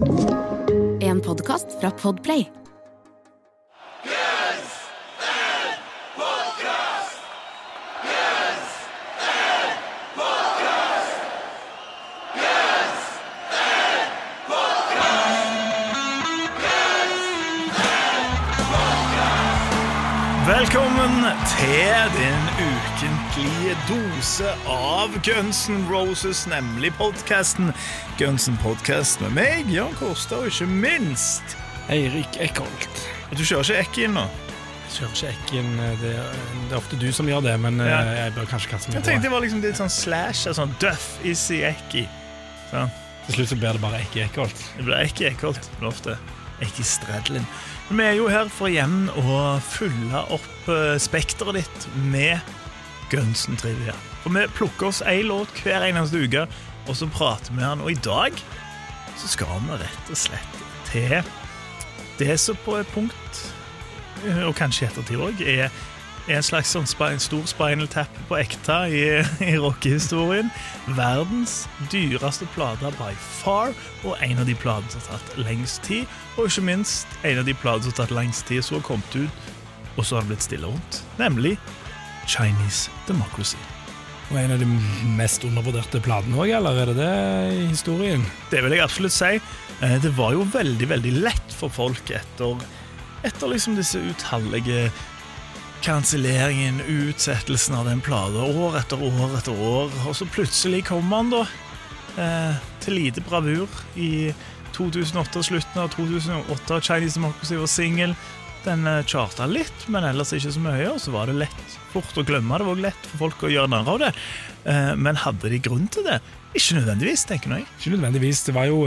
En podkast fra Podplay. Velkommen til den ukentlige dose av Guns N' Roses, nemlig podkasten Guns N' Podcast med meg, Jan Kårstad, og ikke minst Eirik Eckholt. Du kjører ikke Ekkin nå? Kjører ikke Ekken, det, det er ofte du som gjør det, men Ja. eh, jeg bør kanskje kaste meg på. Jeg tenkte det var liksom litt sånn slash, sånn Duff, Izzy, Ekki. Sånn. Til slutt så blir det bare Ekki Eckholt. Det ble Ekki Eckholt, lov det. Ekki Stradlin. Men vi er jo her for igjen å fylle opp uh, spekteret ditt med Gunsen Trivia. For vi plukker oss én låt hver eneste uke, og så prater vi med han. Og i dag så skal vi rett og slett til det som på et punkt, og kanskje i ettertid òg, er en slags sånn stor spinal tap på ekte i, i rockehistorien. Verdens dyreste plate by far, og en av de platene som har tatt lengst tid. Og ikke minst en av de platene som har tatt lengst tid, som har kommet ut, og så har det blitt stille rundt. Nemlig Chinese Democracy. Og en av de mest undervurderte platene òg, eller er det det i historien? Det vil jeg absolutt si. Eh, Det var jo veldig, veldig lett for folk etter, etter liksom disse utallige kanselleringen, utsettelsen av den plata, år etter år etter år. Og så plutselig kom han da eh, til lite bravur i 2008, slutten av 2008. Chinese Democracy var singel. Den eh, charta litt, men ellers ikke så mye. Og så var det lett fort å glemme. Det var lett for folk å gjøre narr av det. Eh, men hadde de grunn til det? Ikke nødvendigvis, tenker jeg. Ikke nødvendigvis. Det var jo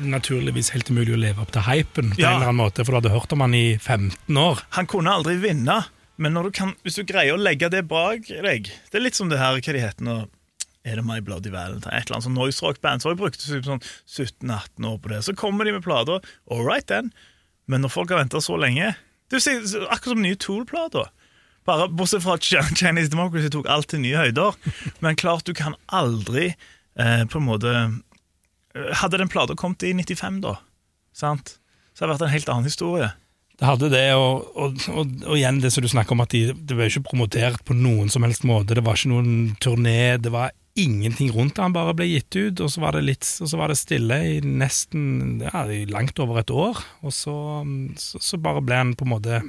naturligvis helt umulig å leve opp til hypen, på Ja. en eller annen måte, for du hadde hørt om han i 15 år. Han kunne aldri vinne, men du kan, hvis du greier å legge det bak deg Det er litt som det her, hva de heter nå Er det My Bloody Valentine? Et eller annet sånn noise rock-band. Så har jeg brukt sånn 17-18 år på det. Så kommer de med plater. All right, then. Men når folk har venta så lenge Det er akkurat som nye Tool-plater. Bare Bortsett fra at Chinese Democracy tok alt til nye høyder. Men klart, du kan aldri eh, på en måte eh, Hadde den plata kommet i 95, da, sant? så hadde det vært en helt annen historie. Det hadde det, og, og, og, og igjen det som du snakker om, at de, det jo ikke promotert på noen som helst måte. Det var ikke noen turné, det var ingenting rundt. Han bare ble gitt ut, og så var det litt, og så var det stille i nesten ja, i langt over et år. Og så, så, så bare ble han på en måte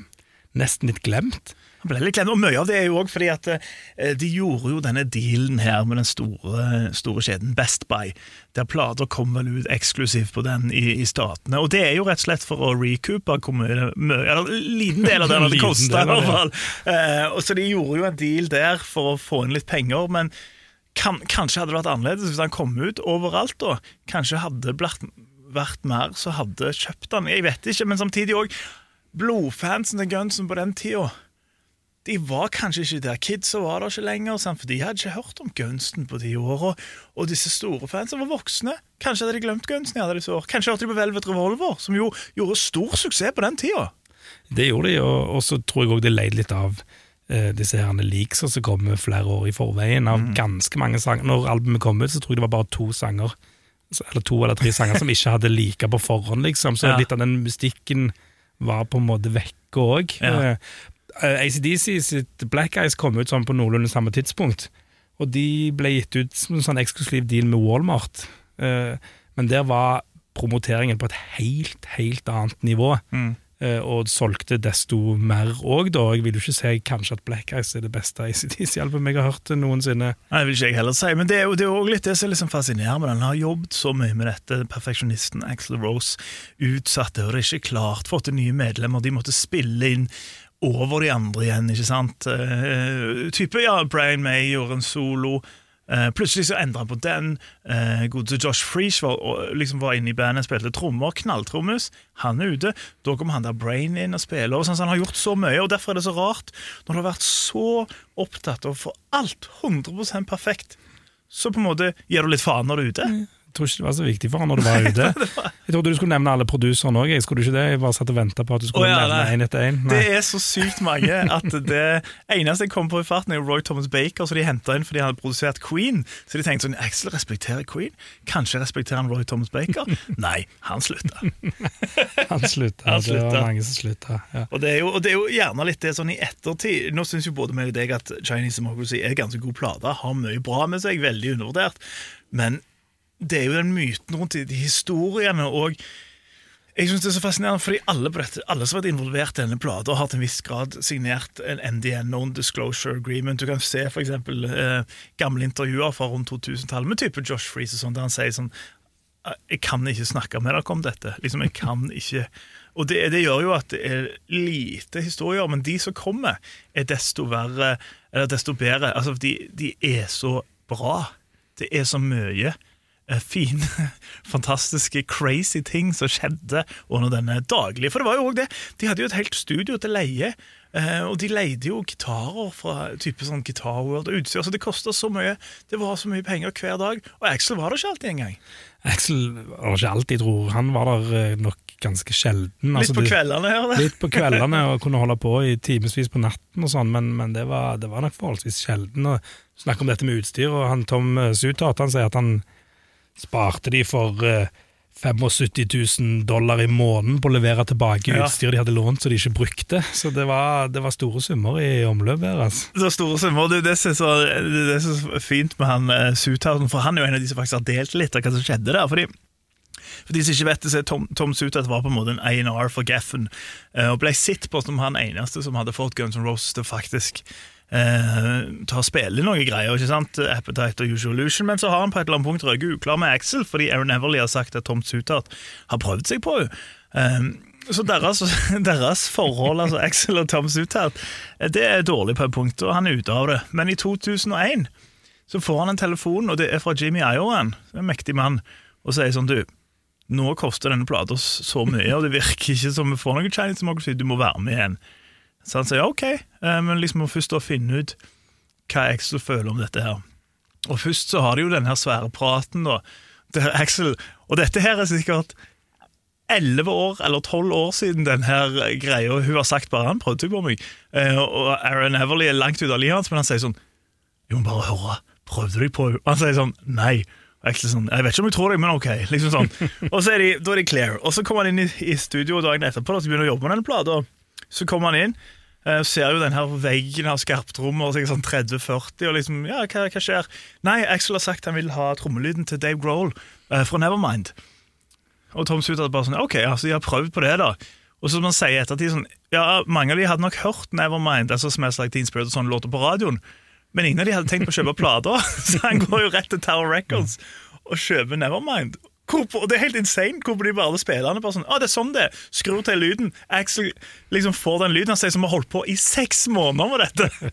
nesten litt glemt. Han ble litt glemt, og Mye av det er jo også fordi at eh, de gjorde jo denne dealen her med den store, store kjeden Best Buy, der plater kom vel ut eksklusivt på den i, i statene. Og det er jo rett og slett for å recoupe mye, eller liten del av det det kosta. i hvert fall. Eh, og så de gjorde jo en deal der for å få inn litt penger, men kan, kanskje hadde det vært annerledes hvis han kom ut overalt. da. Kanskje hadde det vært mer så hadde kjøpt han. Jeg vet ikke, men samtidig òg blodfansen til Gunsen på den tida de var kanskje ikke der. Kidsa var der ikke lenger, sant? for de hadde ikke hørt om Gunsten på de åra. Og disse store fansene var voksne. Kanskje hadde de glemt Gunsten i alle. Kanskje hørte de på Velvet Revolver, som jo gjorde stor suksess på den tida. Det gjorde de, og så tror jeg òg det leide litt av eh, disse herne leaks som kom flere år i forveien, av ganske mange sanger. Når albumet kom ut, så tror jeg det var bare to sanger, eller to eller tre sanger, som ikke hadde lika på forhånd, liksom. Så Ja. litt av den mystikken var på en måte vekke òg. Ja. ACDC sitt Black Eyes kom ut sånn på noenlunde samme tidspunkt, og de ble gitt ut som en sånn eksklusiv deal med Walmart. Eh, men der var promoteringen på et helt, helt annet nivå. eh, og solgte desto mer òg, da. Jeg vil jo ikke si kanskje at Black Eyes er det beste ACDC-albumet jeg har hørt noensinne. Nei, det vil ikke jeg heller si, men det er jo også litt det som er liksom fascinerende med den. Han har jobbet så mye med dette. Perfeksjonisten Axel Rose utsatte, og er ikke klart. Fått nye medlemmer, de måtte spille inn over de andre igjen, ikke sant? Uh, type, ja, Brian May gjorde en solo. Eh, plutselig så endra han på den. Eh, så Josh Freesh var, liksom var inne i bandet, spilte trommer. Knalltrommis. Han er ute. Da kommer han der Brain inn og spiller. Og sånn, så han har gjort så mye, og derfor er det så rart. Når du har vært så opptatt av å få alt 100% perfekt, så på en måte gir du litt faen når du er ute. Jeg tror ikke det var så viktig for han når du var ute. Jeg trodde du skulle nevne alle produserne òg. Skulle du ikke det? Jeg bare satt og venta på at du skulle oh, ja, nevne én etter én. Det er så sykt mange at det eneste jeg kom på i farten, er Roy Thomas Baker, så de henta inn fordi han hadde produsert Queen. Så de tenkte sånn Axel respekterer Queen. Kanskje respekterer han Roy Thomas Baker? Nei, han slutta. Han slutta. Det var mange som slutta. Ja. Og det, jo, og det er jo gjerne litt det sånn i ettertid Nå syns jo både meg og deg at Chinese Democracy er ganske god plate, har mye bra med seg, veldig undervurdert. Men det er jo den myten rundt de, historiene og jeg synes det er så fascinerende, fordi alle, dette, alle som har vært involvert i denne plata, har til en viss grad signert en NDN, Non-Disclosure Agreement. Du kan se for eksempel eh, gamle intervjuer fra rundt 2000-tallet med type Josh Freeze og sånn, der han sier sånn Jeg kan ikke snakke med dere om dette. Liksom, jeg kan ikke Og det, det gjør jo at det er lite historier, men de som kommer, er desto verre, eller desto bedre. Altså, de, de er så bra. Det er så mye fine, fantastiske, crazy ting som skjedde under denne daglige. For det var jo også det. De hadde jo et helt studio til leie. eh, Og de leide jo gitarer fra type sånn Guitar World og utstyr. Så det kosta så mye. Det var så mye penger hver dag. Og Axel var det ikke alltid engang. Axel var ikke alltid, tror Han var der eh, nok ganske sjelden. Litt Altså, på kveldene her. Det. Litt på kveldene og kunne holde på i timevis på natten og sånn, men, men det, var, det var nok forholdsvis sjelden. Og Snakk om dette med utstyr, og han Tom eh, Sutat han sier at han sparte de for eh, 75 000 dollar i måneden på å levere tilbake Ja. utstyr de hadde lånt så de ikke brukte. Så det var, det var store summer i omløp her. Altså. Det var store summer. Det er det som er så, fint med han uh, Suthausen, for han er jo en av de som faktisk har delt litt av hva som skjedde der. fordi for de som ikke vet det, så Tom, Tom Suthat var på en måte en A&R for Geffen, eh, og ble sett på som han eneste som hadde fått Guns N' Roses til faktisk eh, ta og spille noen greier. ikke sant? Appetite og Usual Illusion, men så har han på et eller annet punkt røket uklar med Axel, fordi Aaron Everly har sagt at Tom Suthat har prøvd seg på henne. Eh, så deres, deres forhold, altså Axel og Tom Suthat, eh, det er dårlig på et punkt, og han er ute av det. Men i 2001 så får han en telefon, og det er fra Jimmy Iowan, en mektig mann, og sier sånn, du, nå koster denne plata så mye, og det virker ikke som vi får noe Chinese Democracy, du må være med igjen. Så han sier ja, ok, eh, men liksom må først da finne ut hva Axel føler om dette her. Og først så har de jo den her svære praten da, der Axel, og dette her er sikkert 11 år eller 12 år siden den her greia hun har sagt bare han prøvde på meg. Eh, Og Aaron Everly er langt ut av livet hans, men han sier sånn 'Jo, må bare høre, prøvde du på henne? Han sier sånn nei. Sånn, Jeg vet ikke om jeg tror deg, men ok. liksom sånn. Og så er de, da er de clear. Og så kommer han inn i, i studio dagen etterpå og begynner å jobbe med denne plata. Så kommer han inn, og ser jo den her veggen av skarptrommer, sånn 30-40, og liksom Ja, hva, hva skjer? Nei, Axel har sagt han vil ha trommelyden til Dave Grohl uh, fra Nevermind. Og Tom Suter bare sånn Ok, altså de har prøvd på det, da. Og så som han sier ettertid sånn Ja, mange av de hadde nok hørt Nevermind, altså Smells Like Teen Spirit og sånne låter på radioen, men ingen av de hadde tenkt på å kjøpe plater. Så han går jo rett til Tower Records og kjøper Nevermind. Hvorpå, og Det er helt insane hvorfor de bare spiller den. Bare sånn, ah, det er sånn det er. Skrur til lyden. Axel liksom får den lyden. Han sier som har holdt på i seks måneder med dette.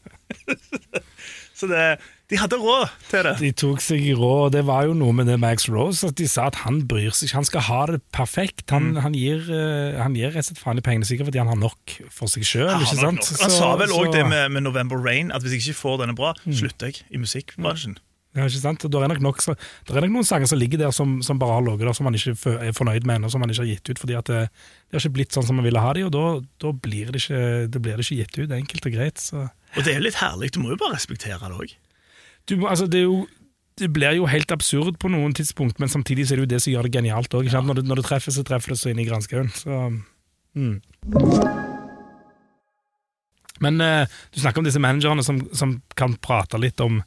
Så det, de hadde råd til det. De tok seg i råd, det var jo noe med det Max Rose, at de sa at han bryr seg ikke, han skal ha det perfekt. Han, Mm. han, gir, eh, rett og slett faen i pengene, sikkert fordi han har nok for seg sjøl. Han, han sa vel òg så- det med, med November Rain, at hvis jeg ikke får denne bra, slutter jeg i musikkbransjen. Ja, ikke sant? Det er nok, nok, det er nok noen sanger som ligger der som, som bare har ligget der, som man ikke er fornøyd med ennå, som man ikke har gitt ut. fordi at det, det har ikke blitt sånn som man ville ha de, og da, da blir, det ikke, det blir ikke gitt ut. Enkelt og greit. Så. Og det er jo litt herlig. Du må jo bare respektere det òg. Altså, det, er jo, det blir jo helt absurd på noen tidspunkt, men samtidig så er det jo det som gjør det genialt òg. Når, det- når det treffer, så treffer det så inn i granskauen. Mm. Men uh, du snakker om disse managerne som, som kan prate litt om,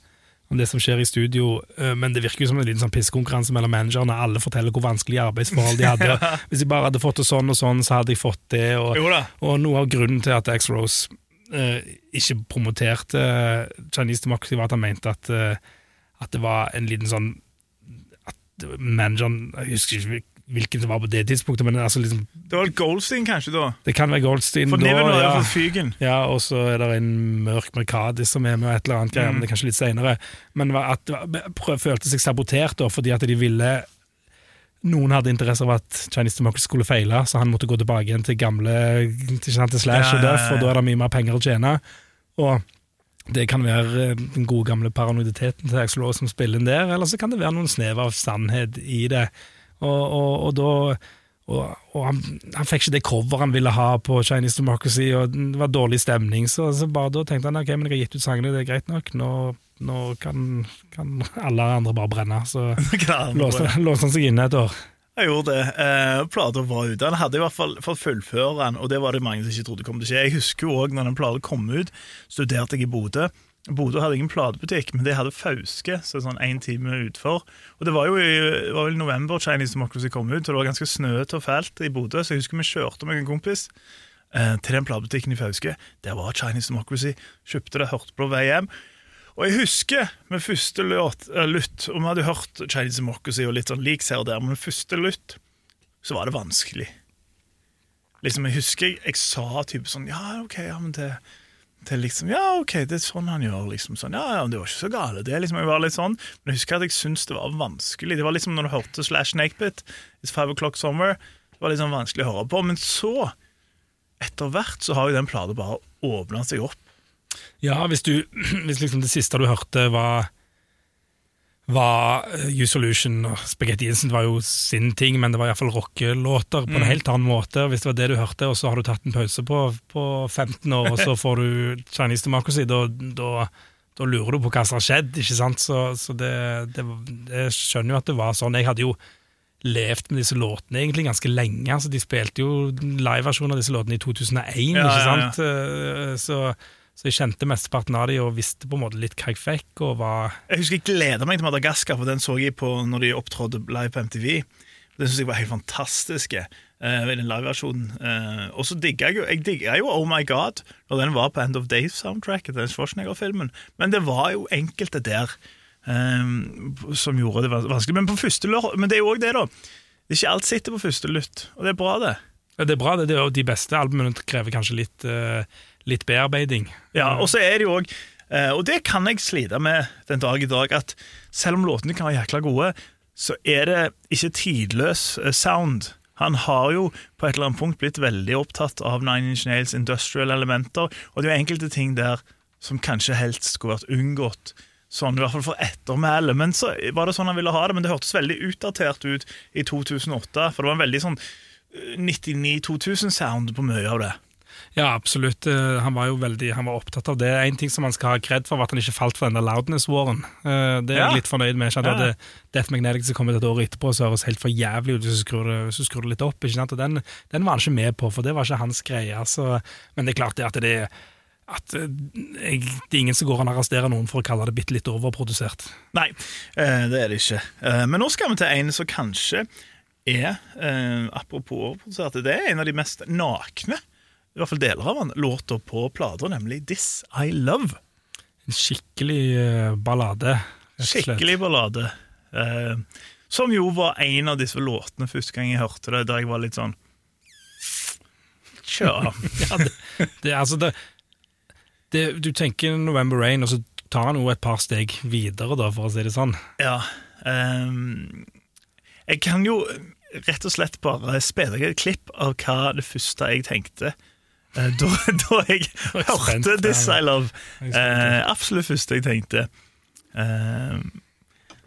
om det som skjer i studio, eh, men det virker jo som en liten sånn pissekonkurranse mellom managerne. Alle forteller hvor vanskelige arbeidsforhold de hadde. Hvis de bare hadde fått det sånn og sånn, så hadde de fått det. Og, og noe av grunnen til at X-Rose uh, ikke promoterte eh, Chinese Democracy, var at han mente at, uh, at det var en liten sånn at manageren Jeg husker ikke hvilken som var på det tidspunktet, men altså liksom, Det var Goldstein, kanskje, da? det kan være Goldstein. For da, ja. For. Ja, og så er det en mørk Mercadis som er med, og et eller annet greier, men det er kanskje litt senere. Men at prøv, følte seg sabotert da, fordi at de ville Noen hadde interesse av at Chinese Democracy skulle feile, så han måtte gå tilbake igjen til gamle til, til Slash Ja, og Duff, og da er det mye mer penger å tjene. Og det kan være eh, den gode gamle paranoiditeten til Axl Rose som spiller inn der, eller så kan det være noen snev av sannhet i det. Og, og, og da og, han, han, fikk ikke det coveret han ville ha på Chinese Democracy, og det var dårlig stemning, så, så bare da tenkte han ok, men jeg har gitt ut sangene, det er greit nok. Nå, nå kan, kan, alle andre bare brenne. Så låste, låste han seg inne et år. Jeg gjorde det. Eh, Plata var ute. Han hadde i hvert fall fått fullføre den, og det var det mange som ikke trodde kom til å skje. Jeg husker jo òg når den plata kom ut, studerte jeg i Bodø. Bodø hadde ingen platebutikk, men de hadde Fauske, så sånn én time utfor. Og Det var jo i var vel november Chinese Democracy kom ut, og det var ganske snøete og fælt i Bodø. Så jeg husker vi kjørte med en kompis eh, til den platebutikken i Fauske. Der var Chinese Democracy. Kjøpte det, hørte på vei hjem. Og jeg husker med første uh, lutt, og vi hadde hørt Chinese Democracy og litt sånn leaks her og der, men med første lutt så var det vanskelig. Liksom, Jeg husker jeg, jeg sa type sånn Ja, OK, ja, men det til liksom Ja, OK, det er sånn han gjør. liksom sånn, Ja, ja, det var ikke så gale, det. liksom, jeg var litt sånn, Men jeg husker at jeg syntes det var vanskelig. Det var liksom når du hørte Slash Nakebit, It's Five O'Clock Summer, det var sånn vanskelig å høre på. Men så, etter hvert, så har jo den plata bare åpna seg opp. Ja, hvis, du, hvis liksom det siste du hørte, var var You U-Solution og Spaghetti Instant var jo sin ting, men det var iallfall rockelåter på en mm. helt annen måte. Hvis det var det du hørte, og så har du tatt en pause på, på 15 år, og så får du Chinese Democracy, da, da, da lurer du på hva som har skjedd, ikke sant? Så, så det, det, jeg skjønner jo at det var sånn. Jeg hadde jo levd med disse låtene egentlig ganske lenge. altså De spilte jo liveversjon av disse låtene i 2001, ja, ikke sant? Ja, ja. Eh, så så jeg kjente mesteparten av de og visste på en måte litt hva jeg fikk. og var... Jeg husker jeg gleda meg til Madagaskar, for den så jeg på når de opptrådte live på MTV. Det syns jeg var helt fantastisk. uh, i den liveversjonen. Uh, og så digga jeg jo Jeg digga jo Oh My God når den var på End of Days-soundtracket, den Schwarzenegger-filmen. Men det var jo enkelte der um, som gjorde det vanskelig. Men på første Men det er jo òg det, da. Det er ikke alt sitter på første lytt, og det er bra, det. Ja, det er bra, det. det er jo de beste albumene krever kanskje litt uh litt bearbeiding. Ja, og så er det jo òg eh, Og det kan jeg slite med den dag i dag, at selv om låtene kan være jækla gode, så er det ikke tidløs eh, sound. Han har jo på et eller annet punkt blitt veldig opptatt av Nine Inch Nails industrial elementer, og det er jo enkelte ting der som kanskje helst skulle vært unngått. Sånn i hvert fall for ettermælet. Men så var det sånn han ville ha det, men det hørtes veldig utdatert ut i 2008. For det var en veldig sånn 99 2000-sound på mye av det. Ja, absolutt. Eh, han var jo veldig han var opptatt av det. En ting som han skal ha kred for, var at han ikke falt for den der loudness-våren. Eh, det er jeg litt fornøyd med. Ikke? sant? ja. Death Magnetic som kom et år etterpå, så høres helt for jævlig ut hvis du skrur det, du skrur det litt opp. Ikke sant? Og den, den, var han ikke med på, for det var ikke hans greie. Altså. men det er klart det at det at eh, jeg, det er ingen som går an å arrestere noen for å kalle det bitte litt overprodusert. Nei, det er det ikke. Men nå skal vi til en som kanskje er, apropos overprodusert, det er en av de mest nakne i hvert fall deler av den, låta på plata, nemlig This I Love. En skikkelig uh, ballade. Skikkelig ballade. Uh, som jo var en av disse låtene første gang jeg hørte det, der jeg var litt sånn Tja. ja, det, det, altså det, det, Du tenker November Rain, og så tar han jo et par steg videre, da, for å si det sånn. Ja. Um, jeg kan jo rett og slett bare spille deg et klipp av hva det første jeg tenkte Eh, da, da jeg hørte 'This I Love'. Eh, absolutt første jeg tenkte. Eh,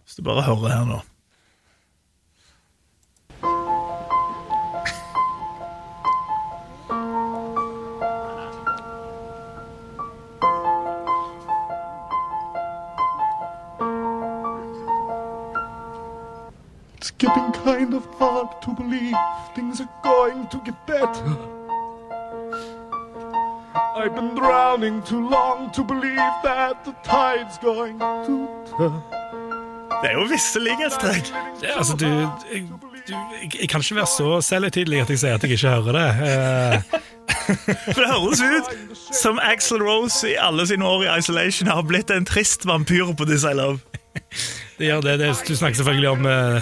hvis du bare hører her nå. It's getting kind of hard to believe things are going to get better. I've been drowning too long to believe that the tide's going to turn. Det er jo visse likhetstrekk. Altså, du, jeg, du, jeg, kan ikke være så selvhøytidelig at jeg sier at jeg ikke hører det. Eh. For det høres ut som Axel Rose i alle sine år i Isolation har blitt en trist vampyr på This I Love. Det gjør det. det du snakker selvfølgelig om uh,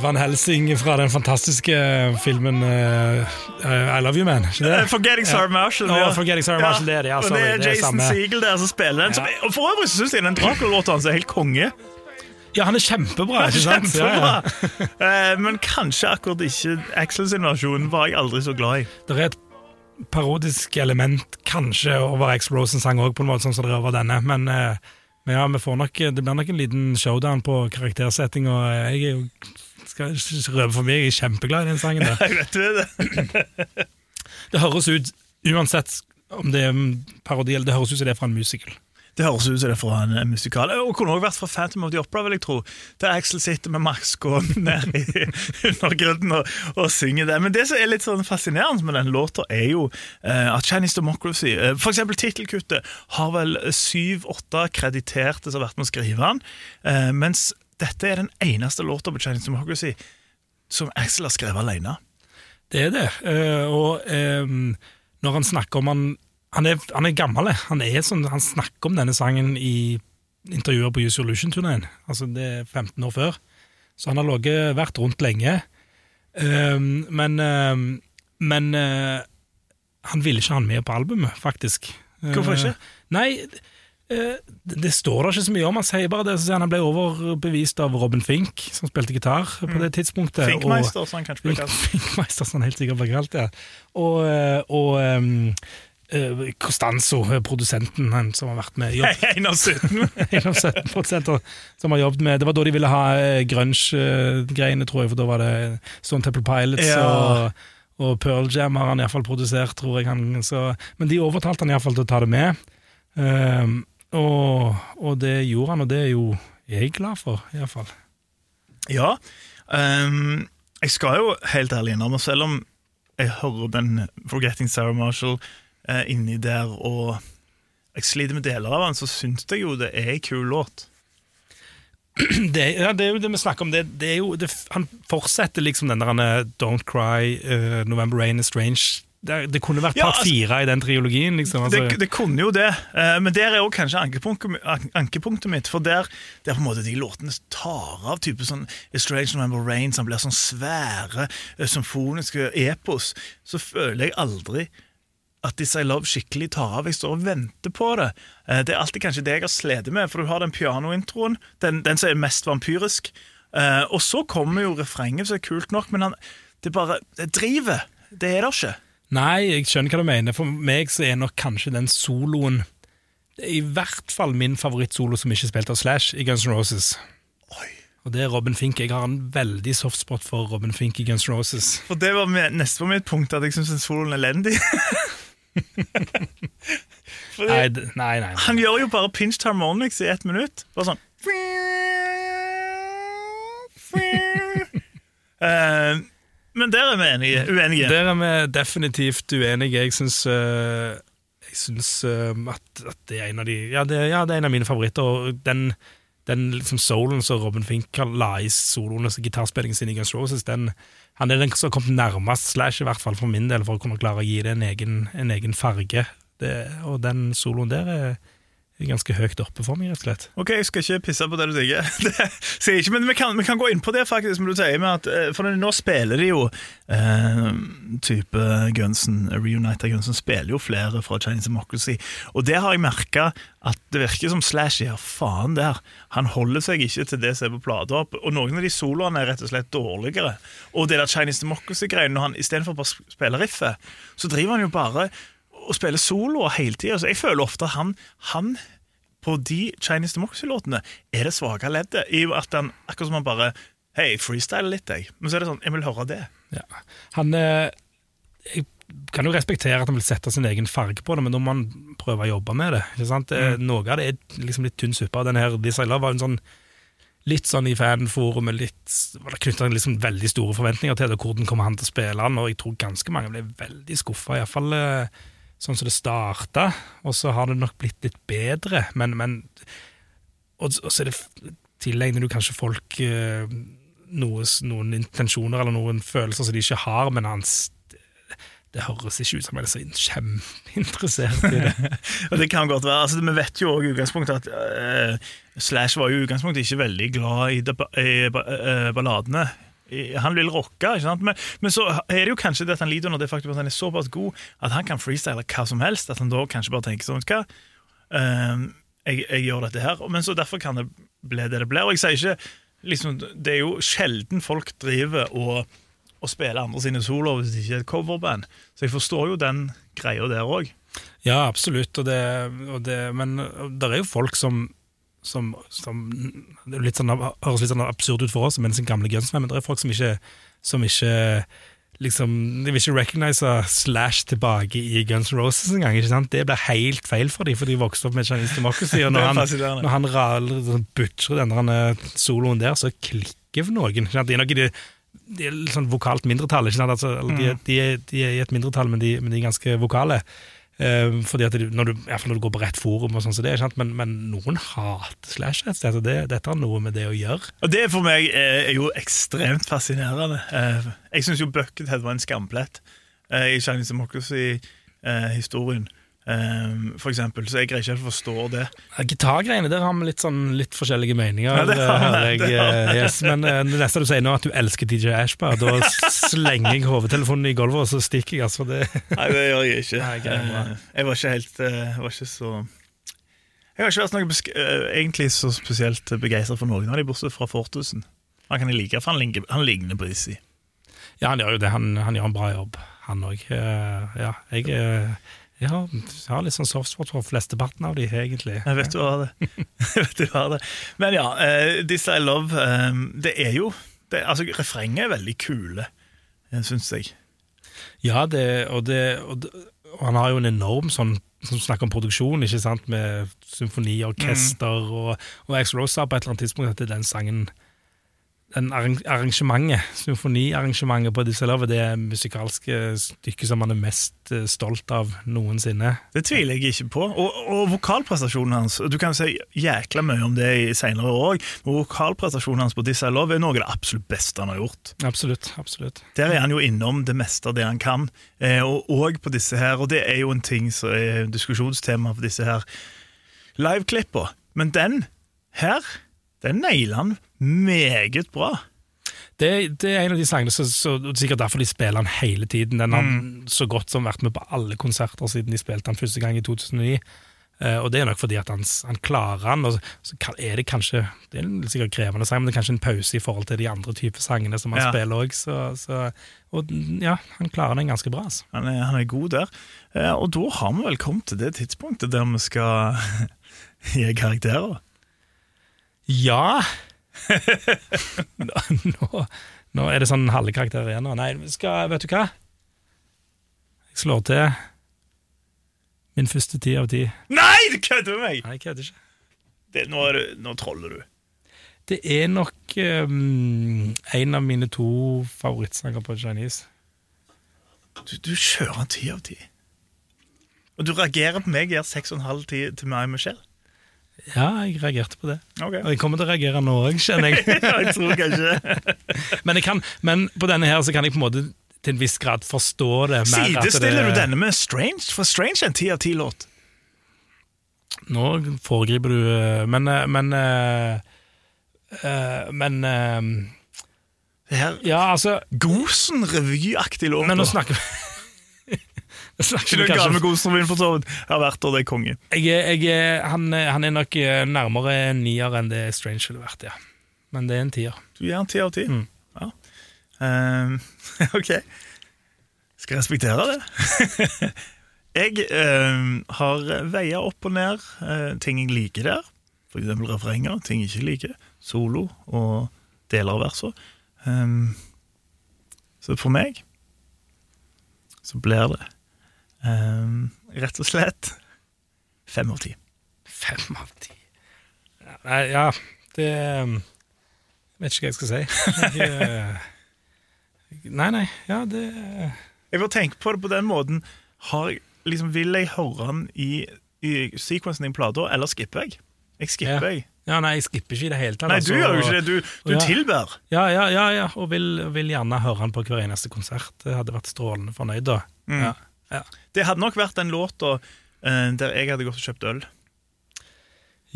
Van Helsing fra den fantastiske filmen uh, I Love You Man. Ikke det? Uh, Forgetting Sarah Marshall. Ja. Oh, Forgetting Sarah Marshall, er det. Ja, sorry, det er Jason det er Segel der som spiller den. Ja. For øvrig syns jeg den Dracula-låta hans er helt konge. Ja, han er kjempebra. ikke sant? Kjempebra. Ja, Men kanskje akkurat ikke Axels versjon var jeg aldri så glad i. Det er et parodisk element, kanskje, over X-Rosen-sang òg, på en måte, sånn som det er over denne. Men, Uh, men ja, nok, det blir nok en liten showdown på karaktersetting, og jeg er jo skal ikke røpe for mye, jeg er kjempeglad i den sangen. der. Jeg vet det. Det høres ut, uansett om det er parodi eller det høres ut som det er fra en musical. Det høres ut som det er fra en musikal. Og kunne også vært fra Phantom of the Opera, vil jeg tro. Der Axel sitter med maska ned i undergrunnen og, og synger det. Men det som er litt sånn fascinerende med den låta, er jo eh, at Chinese Democracy eh, For eksempel tittelkuttet har vel syv-åtte krediterte som har vært med å skrive den, eh, mens dette er den eneste på Chinese Democracy som Axel har skrevet alene. Det er det. eh, og um, når han snakker om han Han er, han er gammel. eh. Han, er sånn, han snakker om denne sangen i intervjuer på Use Illusion-turneen. Altså det er 15 år før. Så han har ligget, vært rundt lenge. Um, men um, men uh, han ville ikke ha han med på albumet, faktisk. Hvorfor ikke? Uh, nei, det, det står det ikke så mye om. Han sier bare det, så han ble overbevist av Robin Fink, som spilte gitar på det tidspunktet. Finkmeister, som han kanskje ble kalt. Finkmeister, som han helt sikkert ble kalt, ja. Og, eh, og um, eh, Costanzo, eh, produsenten han som har vært med jobb, En av 17. en av 17 produsenter som har jobbet med Det var da de ville ha eh, grunge-greiene, tror jeg, for da var det Stone Temple Pilots Ja. og, og Pearl Jam har han iallfall produsert, tror jeg. Han, så, men de overtalte han iallfall til å ta det med. Um, og, og det gjorde han, og det er jo jeg glad for, iallfall. Ja. Um, jeg skal jo helt ærlig innrømme, selv om jeg hører den Forgetting Sarah Marshall eh, inni der, og jeg sliter med deler av den, så syns jeg jo det er en kul låt. det, ja, det er jo det vi snakker om. Det, det jo, han fortsetter liksom den der er Don't Cry, uh, November Rain is Strange. Det, det kunne vært Ja, altså- i den triologien. liksom. Altså, Det, det kunne jo det, eh, men der er jo kanskje ankepunktet, ankepunktet mitt. For der, der på en måte de låtene tar av, type sånn Strange November Rain, som blir sånn svære eh, symfoniske epos, så føler jeg aldri at This I Love skikkelig tar av. Jeg står og venter på det. Eh, Det er alltid kanskje det jeg har slitt med, for du har den pianointroen, den, den som er mest vampyrisk. Eh, Og så kommer jo refrenget, som er kult nok, men han, det bare det driver. Det er det ikke. Nei, jeg skjønner hva du mener. For meg så er nok kanskje den soloen i hvert fall min favorittsolo som ikke er spilt av Slash i Guns N' Roses. Oi. Og det er Robin Fink. Jeg har en veldig softspot for Robin Fink i Guns N' Roses. For det var med, neste på mitt punkt, at jeg syns soloen er elendig. Nei, d- nei, nei. han gjør jo bare pinched harmonics i ett minutt. Bare sånn Eh, Men der er vi enige, uenige. Der er vi definitivt uenige. Jeg syns øh, Jeg syns øh, at, at det er en av de Ja, det, ja, det er en av mine favoritter. Og den, den liksom soulen som Robin Fink la i soloen og gitarspillingen sin i Guns Roses, den, han er den som har kommet nærmest Slash, i hvert fall for min del, for å kunne klare å gi det en egen, en egen farge. Det, og den soloen der er er ganske høyt oppe for meg, rett og slett. Ok, Jeg skal ikke pisse på det du sier, Det sier jeg ikke, men vi kan, vi kan gå inn på det, faktisk. som du sier at, eh, For nå spiller de jo eh, type Gunsen, Reunita Gunsen spiller jo flere fra Chinese Democracy. Og der har jeg merka at det virker som Slash gir faen der. Han holder seg ikke til det som er på plata. Og noen av de soloene er rett og slett dårligere. Og det der Chinese Democracy-greiene, når han istedenfor bare å spille riffet, så driver han jo bare og spille soloer hele tida. Så jeg føler ofte at han, han på de Chinese Democracy-låtene er det svake leddet. I at han, akkurat som han bare Hei, freestyle litt, jeg. Men så er det sånn, jeg vil høre det. Ja. Han eh, Jeg kan jo respektere at han vil sette sin egen farge på det, men da må man prøve å jobbe med det. ikke sant? Mm. Noe av det er liksom litt tynn suppe. Den her This I Love var en sånn litt sånn i fanforumet litt, var det knytta liksom veldig store forventninger til det, hvordan kommer han til å spille han, og jeg tror ganske mange ble veldig skuffa, iallfall eh, sånn som det starta. Og så har det nok blitt litt bedre, men, men Og, og så er det tilegner du kanskje folk eh, noe, noen intensjoner eller noen følelser som de ikke har, men hans det høres ikke ut som jeg er så kjempeinteressert i det. Og det kan godt være, altså Vi vet jo også i utgangspunktet at uh, Slash var jo i utgangspunktet ikke veldig glad i, de, i eh, balladene. I- Han vil rocke, ikke sant? Men, men så er det jo kanskje det at han lider under det faktum at han er såpass god at han kan freestyle hva som helst. At han da kanskje bare tenker sånn hva, eh, jeg, jeg gjør dette her. Men så derfor kan det bli det det blir. Og jeg sier ikke liksom, Det er jo sjelden folk driver og å spille andre sine soloer hvis det ikke er et coverband. Så jeg forstår jo den greia der òg. Ja, absolutt. Og det, og det, men det er jo folk som, som, som litt sånn, høres litt sånn absurd ut for oss, men sin gamle Guns men det er folk som ikke, som ikke liksom, De vil ikke recognize Slash tilbake i Guns N' Roses engang. ikke sant? Det blir helt feil for dem, for de vokste opp med Chinese Democracy. Og når han, når han raler- butcher den eh, soloen der, så klikker for noen. ikke sant? De er nok i det de er litt sånn vokalt mindretall. ikke sant? Altså, de, er- de, er- de er i et mindretall, men de, men de er ganske vokale. Eh, fordi at når, du, når du går på rett forum, og sånn, så det er? Men, men noen hater Slash Altså Det, dette har noe med det å gjøre. Og det for meg er jo ekstremt fascinerende. Eh, Jeg syns jo Buckethead var en skamplett eh, i Chinese Democracy-historien, for eksempel. Så jeg greier ikke helt å forstå det. Ja, Gitargreiene, der har vi litt, sånn, litt forskjellige meninger. Ja, det har jeg, det har eh, yes, men eh, det neste du sier nå, at du elsker DJ Ashbar, da slenger jeg hovedtelefonen i gulvet, og så stikker jeg. Altså, det. Nei, det gjør jeg ikke. Nei. Eh, Jeg var ikke helt uh, var ikke så Jeg har ikke vært noe eh, egentlig så spesielt begeistra for noen av de, bortsett fra Fortusen. Han kan jeg like, for han ligner, han ligner på Dizzie. Ja, han gjør jo det. Han, han gjør en bra jobb, han òg. ja, jeg, jeg, har, jeg har litt sånn softsport for flesteparten av de, egentlig. Jeg vet du har det. Jeg vet du har det. Men ja, uh, This I Love, eh, det er jo det, Altså, refrenget er veldig kule, uh, syns jeg. Ja, det, og, det, og, det, og han har jo en enorm sånn som snakker om produksjon, ikke sant, med symfoniorkester, og, og X-Rose sa på et eller annet tidspunkt at den sangen den arrang- arrangementet, symfoniarrangementet på Disse Love, det er musikalske stykket som han er mest eh, stolt av noensinne. Det tviler jeg ikke på. Og, og vokalprestasjonen hans Du kan si jækla mye om det i senere år òg, men vokalprestasjonen hans på This Love er noe av det absolutt beste han har gjort. Absolutt. absolutt. Der er han jo innom det meste av det han kan, eh, og òg på disse her. Og det er jo en ting som er diskusjonstema for disse her liveklippene. Men den her, den nailer han meget bra. Det, det er en av de sangene så, så, sikkert derfor de spiller den hele tiden. Den har så godt som vært med på alle konserter siden de spilte den første gang i 2009. Uh, og det er nok fordi at han, han klarer den, og så så er det kanskje Det er en sikkert krevende sang, men det er kanskje en pause i forhold til de andre typer sangene som han Ja. spiller òg. Så, så, og ja, han klarer den ganske bra. Altså. Han er, han er god der. Uh, og da har vi vel kommet til det tidspunktet der vi skal gi karakterer. Ja! nå, nå, er det sånn halve karakter igjen. nå. Nei, skal, vet du hva? Jeg slår til min første ti av ti. Nei, du kødder med meg! Nei, jeg kødder ikke. Det, nå, du, nå troller du. Det er nok um, en av mine to favorittsanger på Chinese. Du, du kjører en ti av ti. Og du reagerer på meg, gir seks og en halv ti til meg, Michelle. Ja, jeg reagerte på det. Okay. Og jeg kommer til å reagere nå òg, kjenner jeg. jeg tror kanskje men, jeg kan, men på denne her så kan jeg på en måte til en viss grad forstå det. Sidestiller det- du denne med Strange? For Strange er en ti av ti-låt. Nå foregriper du Men Men, eh, men eh, Men eh, Det her Ja, altså Gosen-revyaktig låt. Men nå snakker vi Snakker Ikke vi med kanskje Gosen-revyen, for så vidt. Jeg har vært der, det er konge. jeg, jeg, han, han er nok eh, nærmere en nier enn det Strange ville vært, ja. Men det er en tier. Du gir en ti av ti. Mm. Ja. Ehm, ok. Skal jeg respektere det. jeg ehm, har veia opp og ned uh, ting jeg liker der. Eksempel refrenger, ting jeg ikke liker. Solo og deler av versene. Um, så for meg så blir det ehm, rett og slett fem av ti. Fem av ti. Ja, Nei, ja, det Jeg Vet ikke hva jeg skal si. Jeg, eh, nei, nei, ja, det Jeg vil tenke på det på den måten. Har, liksom, vil jeg høre den i, i sequensen i plata, eller skipper jeg? Jeg skipper, Ja. jeg. Ja, nei, jeg skipper ikke i det hele tatt. Nei, altså, du gjør jo ikke det. Du, du Ja. tilber. Ja, ja, ja, ja, og vil, vil gjerne høre han på hver eneste konsert. Det hadde vært strålende fornøyd da. Mm. Ja, ja. Det hadde nok vært den låta eh, der jeg hadde gått og kjøpt øl.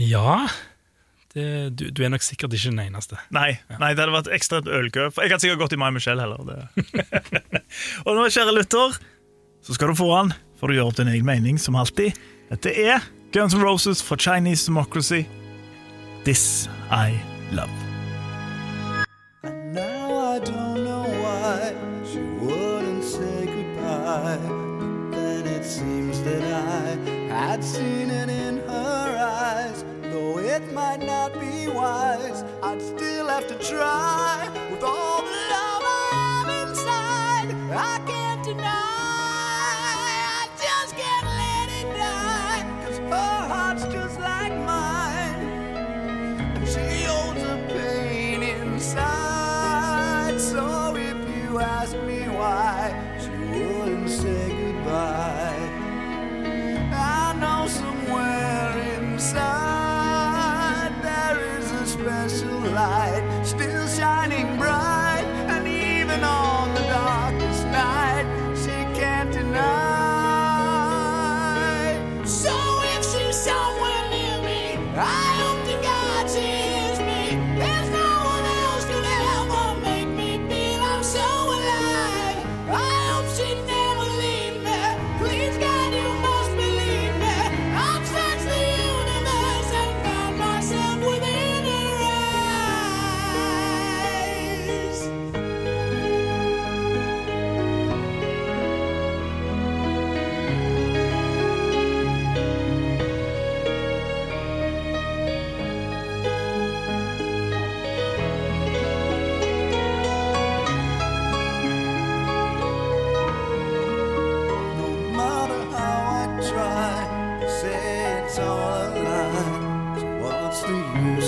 ja det, du, du er nok sikkert ikke den eneste. Nei, nei det hadde vært ekstra ølkø. For Jeg hadde sikkert gått i My Michelle heller. Det. og nå, kjære lytter, så skal du få den, for du gjør opp din egen mening, som alltid. Dette er Guns N' Roses for Chinese Democracy. This I Love. I'd seen it in her eyes. Though it might not be wise, I'd still have to try. With all the love I have inside, I can't.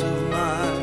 of mine.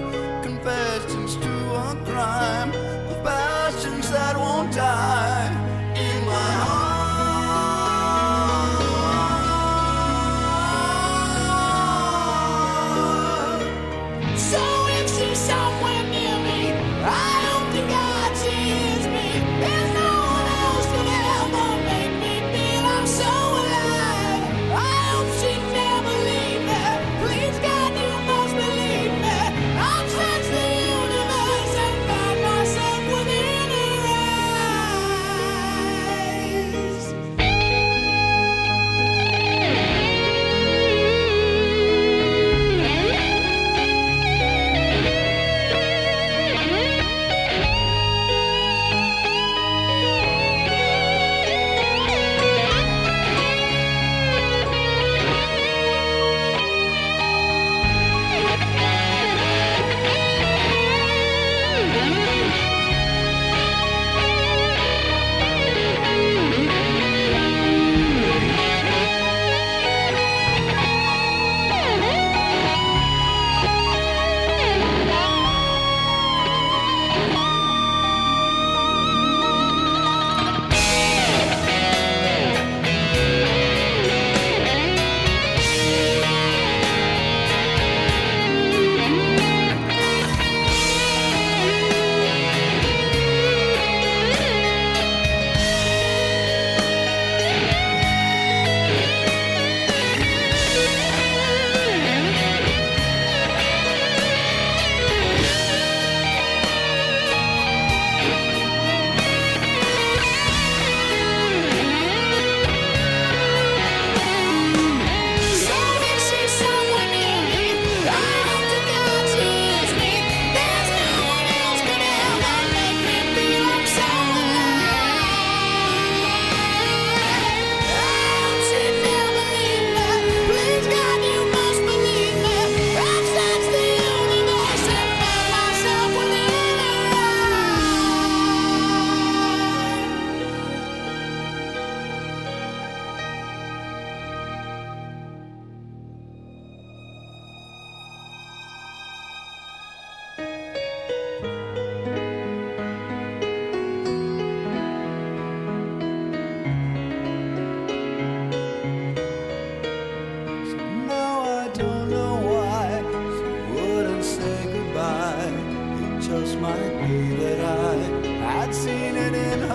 that I had seen it in her.